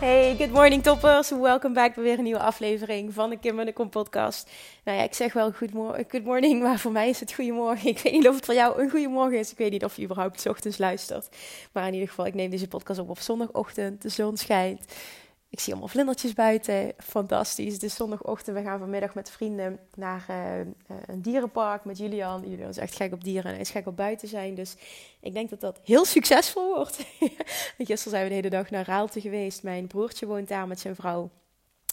Hey, good morning toppers. Welkom bij weer een nieuwe aflevering van de Kim en de Kom podcast. Nou ja, ik zeg wel good, good morning, maar voor mij is het goedemorgen. Ik weet niet of het voor jou een goedemorgen is. Ik weet niet of je überhaupt s ochtends luistert. Maar in ieder geval, ik neem deze podcast op op zondagochtend. De zon schijnt. Ik zie allemaal vlindertjes buiten. Fantastisch. Is zondagochtend. We gaan vanmiddag met vrienden naar uh, een dierenpark met Julian. Julian is echt gek op dieren en hij is gek op buiten zijn. Dus ik denk dat dat heel succesvol wordt. Gisteren zijn we de hele dag naar Raalte geweest. Mijn broertje woont daar met zijn vrouw.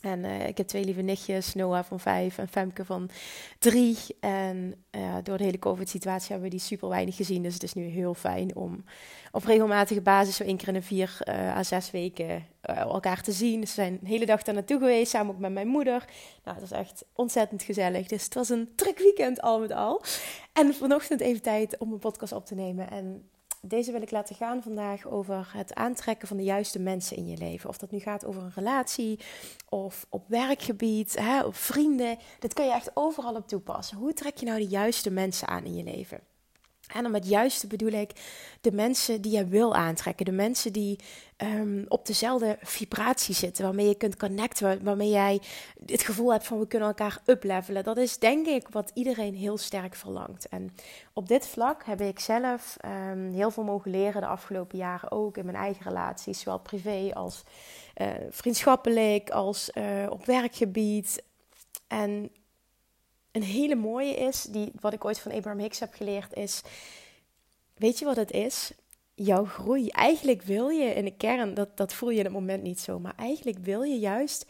En uh, ik heb twee lieve nichtjes, Noah van vijf en Femke van drie. En uh, door de hele COVID-situatie hebben we die super weinig gezien. Dus het is nu heel fijn om op regelmatige basis, zo één keer in de vier uh, à zes weken, elkaar te zien. Dus we zijn een hele dag daar naartoe geweest, samen ook met mijn moeder. Nou, het was echt ontzettend gezellig. Dus het was een druk weekend al met al. En vanochtend even tijd om een podcast op te nemen. En deze wil ik laten gaan vandaag over het aantrekken van de juiste mensen in je leven. Of dat nu gaat over een relatie of op werkgebied, hè, of vrienden. Dat kun je echt overal op toepassen. Hoe trek je nou de juiste mensen aan in je leven? En dan met juiste bedoel ik de mensen die je wil aantrekken. De mensen die um, op dezelfde vibratie zitten. Waarmee je kunt connecten. Waarmee jij het gevoel hebt van we kunnen elkaar uplevelen. Dat is denk ik wat iedereen heel sterk verlangt. En op dit vlak heb ik zelf um, heel veel mogen leren de afgelopen jaren. Ook in mijn eigen relaties. Zowel privé als uh, vriendschappelijk. Als uh, op werkgebied. En een hele mooie is, die, wat ik ooit van Abraham Hicks heb geleerd, is: Weet je wat het is? Jouw groei. Eigenlijk wil je in de kern, dat, dat voel je in het moment niet zo, maar eigenlijk wil je juist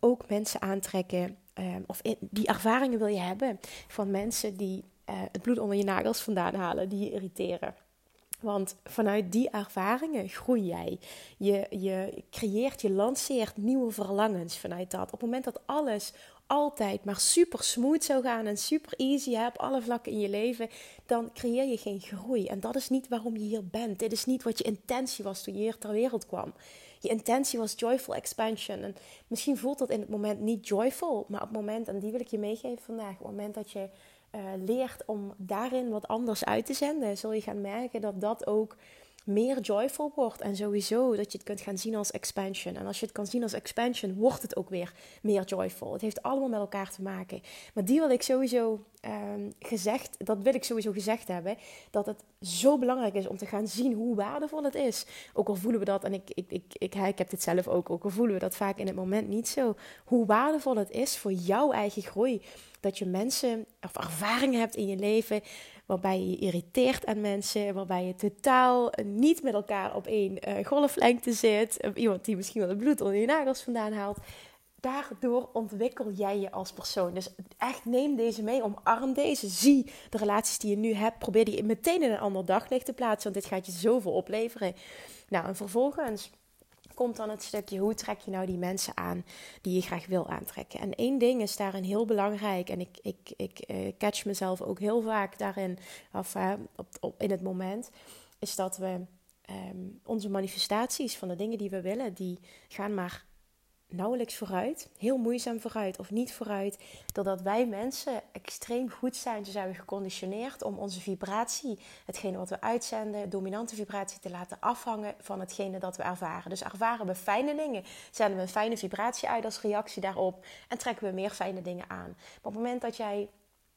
ook mensen aantrekken. Um, of die ervaringen wil je hebben van mensen die uh, het bloed onder je nagels vandaan halen, die je irriteren. Want vanuit die ervaringen groei jij. Je, je creëert, je lanceert nieuwe verlangens vanuit dat. Op het moment dat alles altijd maar super smooth zou gaan en super easy op alle vlakken in je leven, dan creëer je geen groei. En dat is niet waarom je hier bent. Dit is niet wat je intentie was toen je hier ter wereld kwam. Je intentie was joyful expansion. En misschien voelt dat in het moment niet joyful, maar op het moment, en die wil ik je meegeven vandaag, op het moment dat je uh, leert om daarin wat anders uit te zenden, zul je gaan merken dat dat ook meer joyful wordt. En sowieso dat je het kunt gaan zien als expansion. En als je het kan zien als expansion, wordt het ook weer meer joyful. Het heeft allemaal met elkaar te maken. Maar die wil ik sowieso um, gezegd, dat wil ik sowieso gezegd hebben. Dat het zo belangrijk is om te gaan zien hoe waardevol het is. Ook al voelen we dat, en ik, ik, ik, ik, ik heb dit zelf ook, ook al voelen we dat vaak in het moment niet zo. Hoe waardevol het is voor jouw eigen groei. Dat je mensen of ervaringen hebt in je leven waarbij je irriteert aan mensen, waarbij je totaal niet met elkaar op één uh, golflengte zit, iemand die misschien wel het bloed onder je nagels vandaan haalt. Daardoor ontwikkel jij je als persoon. Dus echt neem deze mee, omarm deze, zie de relaties die je nu hebt, probeer die meteen in een ander daglicht te plaatsen, want dit gaat je zoveel opleveren. Nou, en vervolgens komt dan het stukje hoe trek je nou die mensen aan die je graag wil aantrekken. En één ding is daarin heel belangrijk. En ik, ik, ik uh, catch mezelf ook heel vaak daarin, of uh, op, op, in het moment, is dat we um, onze manifestaties van de dingen die we willen, die gaan maar nauwelijks vooruit, heel moeizaam vooruit of niet vooruit, doordat wij mensen extreem goed zijn, zo zijn geconditioneerd om onze vibratie, hetgene wat we uitzenden, dominante vibratie te laten afhangen van hetgene dat we ervaren. Dus ervaren we fijne dingen, zenden we een fijne vibratie uit als reactie daarop en trekken we meer fijne dingen aan. Maar op het moment dat jij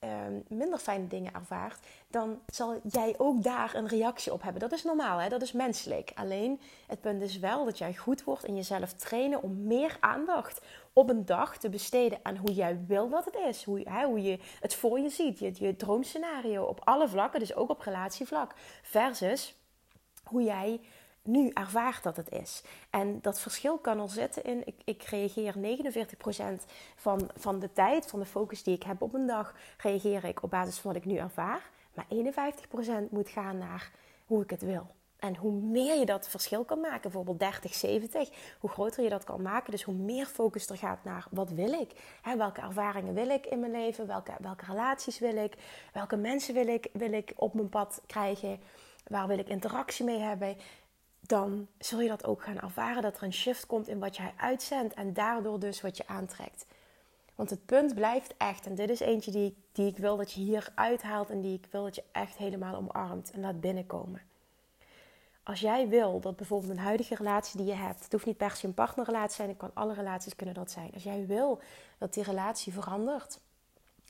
um, minder fijne dingen ervaart, dan zal jij ook daar een reactie op hebben. Dat is normaal, hè? dat is menselijk. Alleen het punt is wel dat jij goed wordt in jezelf trainen om meer aandacht op een dag te besteden aan hoe jij wil dat het is. Hoe, hè, hoe je het voor je ziet, je, je droomscenario op alle vlakken, dus ook op relatievlak. Versus hoe jij nu ervaart dat het is. En dat verschil kan al zitten in, ik, ik reageer 49% van, van de tijd, van de focus die ik heb op een dag, reageer ik op basis van wat ik nu ervaar. Maar 51% moet gaan naar hoe ik het wil. En hoe meer je dat verschil kan maken, bijvoorbeeld 30, 70, hoe groter je dat kan maken. Dus hoe meer focus er gaat naar wat wil ik? Hè, welke ervaringen wil ik in mijn leven? Welke, welke relaties wil ik? Welke mensen wil ik, wil ik op mijn pad krijgen? Waar wil ik interactie mee hebben? Dan zul je dat ook gaan ervaren dat er een shift komt in wat jij uitzendt en daardoor dus wat je aantrekt. Want het punt blijft echt, en dit is eentje die, die ik wil dat je hier uithaalt en die ik wil dat je echt helemaal omarmt en laat binnenkomen als jij wil dat bijvoorbeeld een huidige relatie die je hebt, het hoeft niet per se een partnerrelatie te zijn, het kan alle relaties kunnen dat zijn. Als jij wil dat die relatie verandert,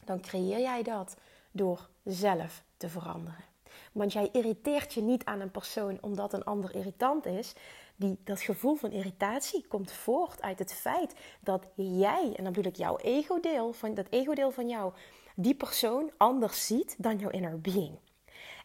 dan creëer jij dat door zelf te veranderen. Want jij irriteert je niet aan een persoon omdat een ander irritant is. Die, dat gevoel van irritatie komt voort uit het feit dat jij, en dan bedoel ik jouw ego-deel, van, dat ego-deel van jou, die persoon anders ziet dan jouw inner being.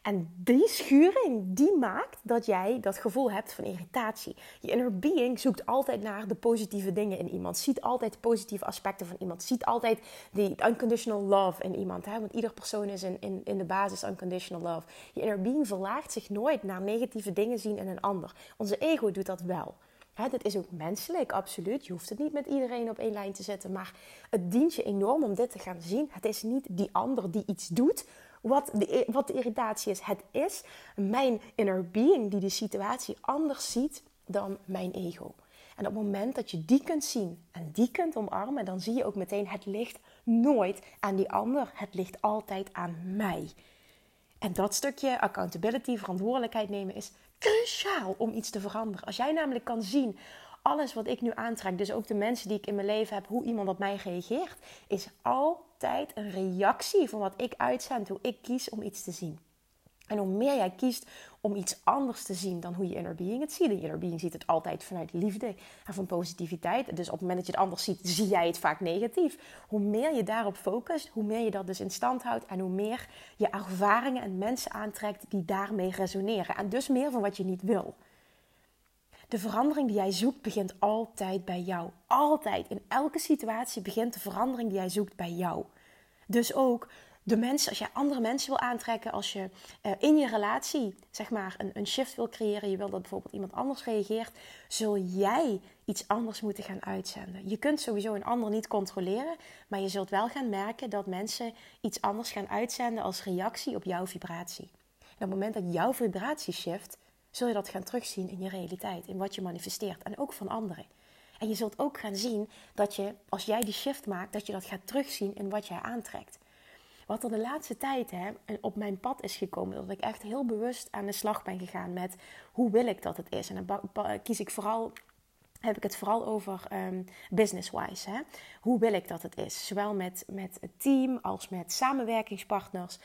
En die schuring, die maakt dat jij dat gevoel hebt van irritatie. Je inner being zoekt altijd naar de positieve dingen in iemand. Ziet altijd positieve aspecten van iemand. Ziet altijd die unconditional love in iemand. Hè? Want ieder persoon is in, in, in de basis unconditional love. Je inner being verlaagt zich nooit naar negatieve dingen zien in een ander. Onze ego doet dat wel. Hè, dit is ook menselijk, absoluut. Je hoeft het niet met iedereen op één lijn te zetten. Maar het dient je enorm om dit te gaan zien. Het is niet die ander die iets doet wat de, wat irritatie is. Het is mijn inner being die de situatie anders ziet dan mijn ego. En op het moment dat je die kunt zien en die kunt omarmen, dan zie je ook meteen: het ligt nooit aan die ander, het ligt altijd aan mij. En dat stukje accountability, verantwoordelijkheid nemen, is cruciaal om iets te veranderen. Als jij namelijk kan zien alles wat ik nu aantrek, dus ook de mensen die ik in mijn leven heb, hoe iemand op mij reageert, is altijd een reactie van wat ik uitzend, hoe ik kies om iets te zien. En hoe meer jij kiest om iets anders te zien dan hoe je inner being het ziet. De inner being ziet het altijd vanuit liefde en van positiviteit. Dus op het moment dat je het anders ziet, zie jij het vaak negatief. Hoe meer je daarop focust, hoe meer je dat dus in stand houdt. En hoe meer je ervaringen en mensen aantrekt die daarmee resoneren. En dus meer van wat je niet wil. De verandering die jij zoekt begint altijd bij jou. Altijd. In elke situatie begint de verandering die jij zoekt bij jou. Dus ook de mensen, als jij andere mensen wil aantrekken, als je uh, in je relatie zeg maar een, een shift wil creëren, je wil dat bijvoorbeeld iemand anders reageert, zul jij iets anders moeten gaan uitzenden. Je kunt sowieso een ander niet controleren, maar je zult wel gaan merken dat mensen iets anders gaan uitzenden als reactie op jouw vibratie. En op het moment dat jouw vibratie shift, zul je dat gaan terugzien in je realiteit, in wat je manifesteert en ook van anderen. En je zult ook gaan zien dat je, als jij die shift maakt, dat je dat gaat terugzien in wat jij aantrekt. Wat er de laatste tijd hè, op mijn pad is gekomen, dat ik echt heel bewust aan de slag ben gegaan met hoe wil ik dat het is. En dan kies ik vooral heb ik het vooral over um, business-wise. Hoe wil ik dat het is? Zowel met, met het team als met samenwerkingspartners.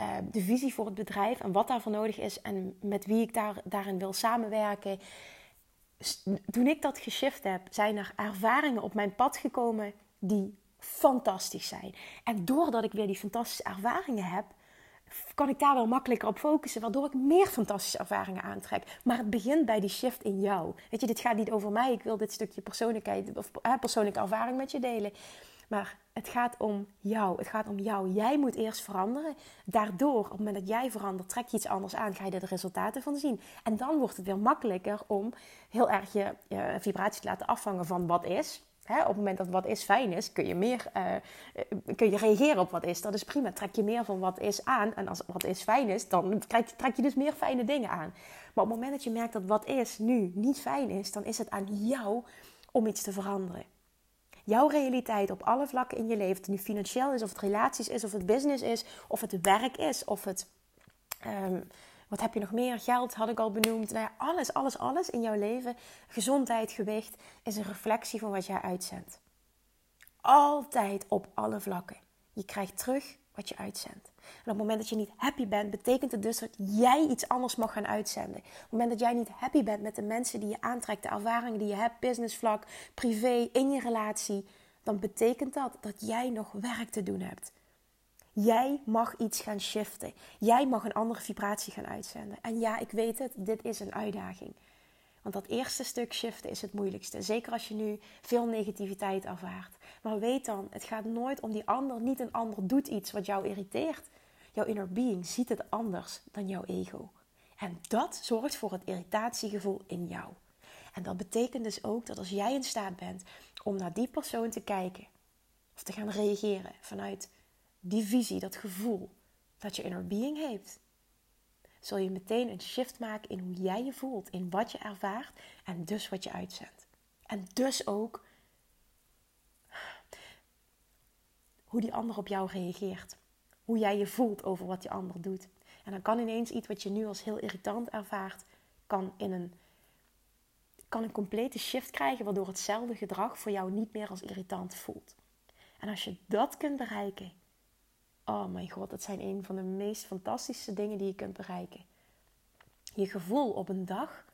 Uh, de visie voor het bedrijf en wat daarvoor nodig is en met wie ik daar, daarin wil samenwerken. Toen ik dat geshift heb, zijn er ervaringen op mijn pad gekomen die fantastisch zijn. En doordat ik weer die fantastische ervaringen heb, kan ik daar wel makkelijker op focussen, waardoor ik meer fantastische ervaringen aantrek. Maar het begint bij die shift in jou. Weet je, dit gaat niet over mij. Ik wil dit stukje persoonlijkheid of eh, persoonlijke ervaring met je delen. Maar het gaat om jou. Het gaat om jou. Jij moet eerst veranderen. Daardoor, op het moment dat jij verandert, trek je iets anders aan. Ga je er de resultaten van zien. En dan wordt het weer makkelijker om heel erg je, je vibratie te laten afvangen van wat is. Hè, op het moment dat wat is fijn is, kun je meer uh, kun je reageren op wat is. Dat is prima. Trek je meer van wat is aan. En als wat is fijn is, dan trek, je dus meer fijne dingen aan. Maar op het moment dat je merkt dat wat is nu niet fijn is, dan is het aan jou om iets te veranderen. Jouw realiteit op alle vlakken in je leven, of het nu financieel is, of het relaties is, of het business is, of het werk is, of het. Um, wat heb je nog meer? Geld had ik al benoemd. Nou alles, alles, alles in jouw leven, gezondheid, gewicht, is een reflectie van wat jij uitzendt. Altijd op alle vlakken. Je krijgt terug wat je uitzendt. En op het moment dat je niet happy bent, betekent het dus dat jij iets anders mag gaan uitzenden. Op het moment dat jij niet happy bent met de mensen die je aantrekt, de ervaringen die je hebt, businessvlak, privé, in je relatie, dan betekent dat dat jij nog werk te doen hebt. Jij mag iets gaan shiften. Jij mag een andere vibratie gaan uitzenden. En ja, ik weet het, dit is een uitdaging. Want dat eerste stuk shiften is het moeilijkste. Zeker als je nu veel negativiteit ervaart. Maar weet dan, het gaat nooit om die ander. Niet een ander doet iets wat jou irriteert. Jouw inner being ziet het anders dan jouw ego. En dat zorgt voor het irritatiegevoel in jou. En dat betekent dus ook dat als jij in staat bent om naar die persoon te kijken of te gaan reageren vanuit die visie, dat gevoel dat je inner being heeft, zul je meteen een shift maken in hoe jij je voelt, in wat je ervaart en dus wat je uitzendt. En dus ook hoe die ander op jou reageert. Hoe jij je voelt over wat die ander doet. En dan kan ineens iets wat je nu als heel irritant ervaart, kan in een, kan een complete shift krijgen, waardoor hetzelfde gedrag voor jou niet meer als irritant voelt. En als je dat kunt bereiken, oh mijn god, dat zijn een van de meest fantastische dingen die je kunt bereiken. Je gevoel op een dag,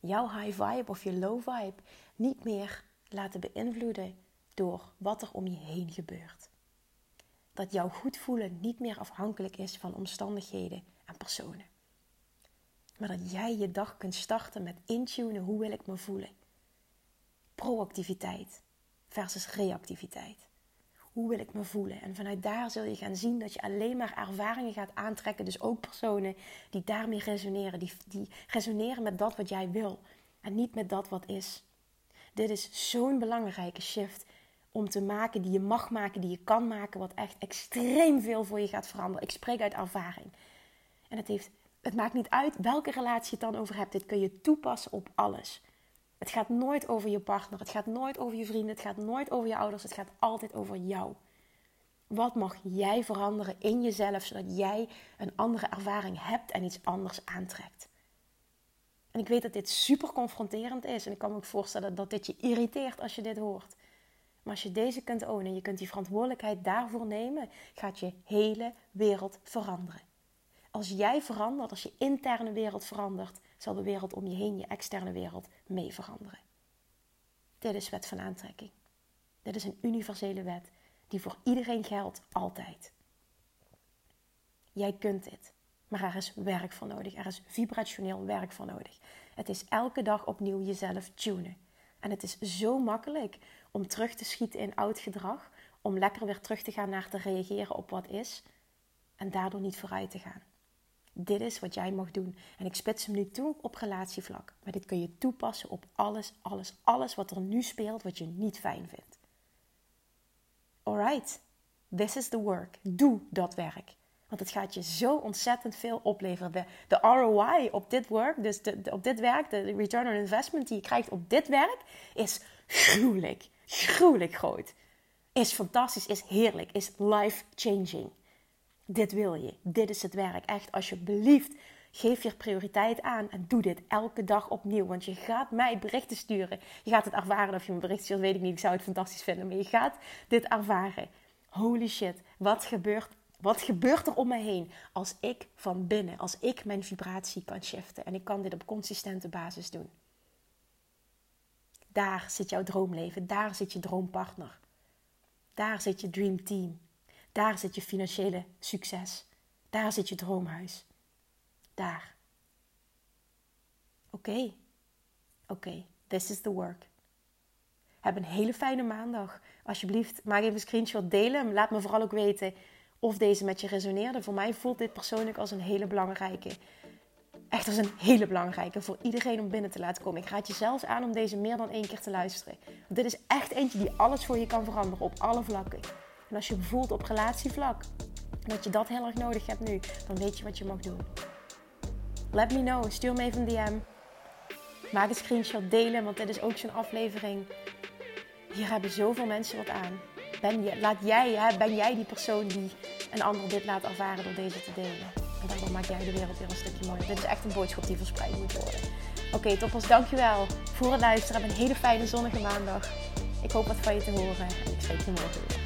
jouw high vibe of je low vibe, niet meer laten beïnvloeden door wat er om je heen gebeurt. Dat jouw goed voelen niet meer afhankelijk is van omstandigheden en personen. Maar dat jij je dag kunt starten met intunen hoe wil ik me voelen. Proactiviteit versus reactiviteit. Hoe wil ik me voelen? En vanuit daar zul je gaan zien dat je alleen maar ervaringen gaat aantrekken. Dus ook personen die daarmee resoneren. Die, die resoneren met dat wat jij wil. En niet met dat wat is. Dit is zo'n belangrijke shift om te maken, die je mag maken, die je kan maken, wat echt extreem veel voor je gaat veranderen. Ik spreek uit ervaring. En het, heeft, het maakt niet uit welke relatie je het dan over hebt. Dit kun je toepassen op alles. Het gaat nooit over je partner, het gaat nooit over je vrienden, het gaat nooit over je ouders, het gaat altijd over jou. Wat mag jij veranderen in jezelf zodat jij een andere ervaring hebt en iets anders aantrekt? En ik weet dat dit super confronterend is en ik kan me ook voorstellen dat dit je irriteert als je dit hoort. Maar als je deze kunt ownen en je kunt die verantwoordelijkheid daarvoor nemen, gaat je hele wereld veranderen. Als jij verandert, als je interne wereld verandert, zal de wereld om je heen, je externe wereld, mee veranderen. Dit is wet van aantrekking. Dit is een universele wet die voor iedereen geldt, altijd. Jij kunt dit, maar er is werk voor nodig. Er is vibrationeel werk voor nodig. Het is elke dag opnieuw jezelf tunen. En het is zo makkelijk om terug te schieten in oud gedrag, om lekker weer terug te gaan naar te reageren op wat is en daardoor niet vooruit te gaan. Dit is wat jij mag doen. En ik spits hem nu toe op relatievlak. Maar dit kun je toepassen op alles, alles, alles wat er nu speelt wat je niet fijn vindt. Alright, this is the work. Doe dat werk. Want het gaat je zo ontzettend veel opleveren. De, ROI op dit work, dus de, op dit werk, de return on investment die je krijgt op dit werk, is gruwelijk. Gruwelijk groot. Is fantastisch, is heerlijk, is life changing. Dit wil je. Dit is het werk. Echt, alsjeblieft, geef je prioriteit aan en doe dit elke dag opnieuw. Want je gaat mij berichten sturen. Je gaat het ervaren. Of je me bericht stuurt, weet ik niet. Ik zou het fantastisch vinden. Maar je gaat dit ervaren. Holy shit, wat gebeurt, wat gebeurt er om me heen als ik van binnen, als ik mijn vibratie kan shiften? En ik kan dit op consistente basis doen. Daar zit jouw droomleven. Daar zit je droompartner. Daar zit je dream team. Daar zit je financiële succes. Daar zit je droomhuis. Daar. Oké. Oké, this is the work. Heb een hele fijne maandag. Alsjeblieft, maak even een screenshot, delen. Laat me vooral ook weten of deze met je resoneerde. Voor mij voelt dit persoonlijk als een hele belangrijke. Echt als een hele belangrijke voor iedereen om binnen te laten komen. Ik raad je zelfs aan om deze meer dan één keer te luisteren. Dit is echt eentje die alles voor je kan veranderen op alle vlakken. En als je voelt op relatievlak dat je dat heel erg nodig hebt nu, dan weet je wat je mag doen. Let me know, stuur me even een DM. Maak een screenshot, delen, want dit is ook zo'n aflevering. Hier hebben zoveel mensen wat aan. Ben, laat jij, hè, ben jij die persoon die een ander dit laat ervaren door deze te delen? En daardoor maak jij de wereld weer een stukje mooier. Dit is echt een boodschap die verspreid moet worden. Oké, okay, toppers, dankjewel voor het luisteren. Heb een hele fijne zonnige maandag. Ik hoop wat van je te horen en ik spreek je morgen weer.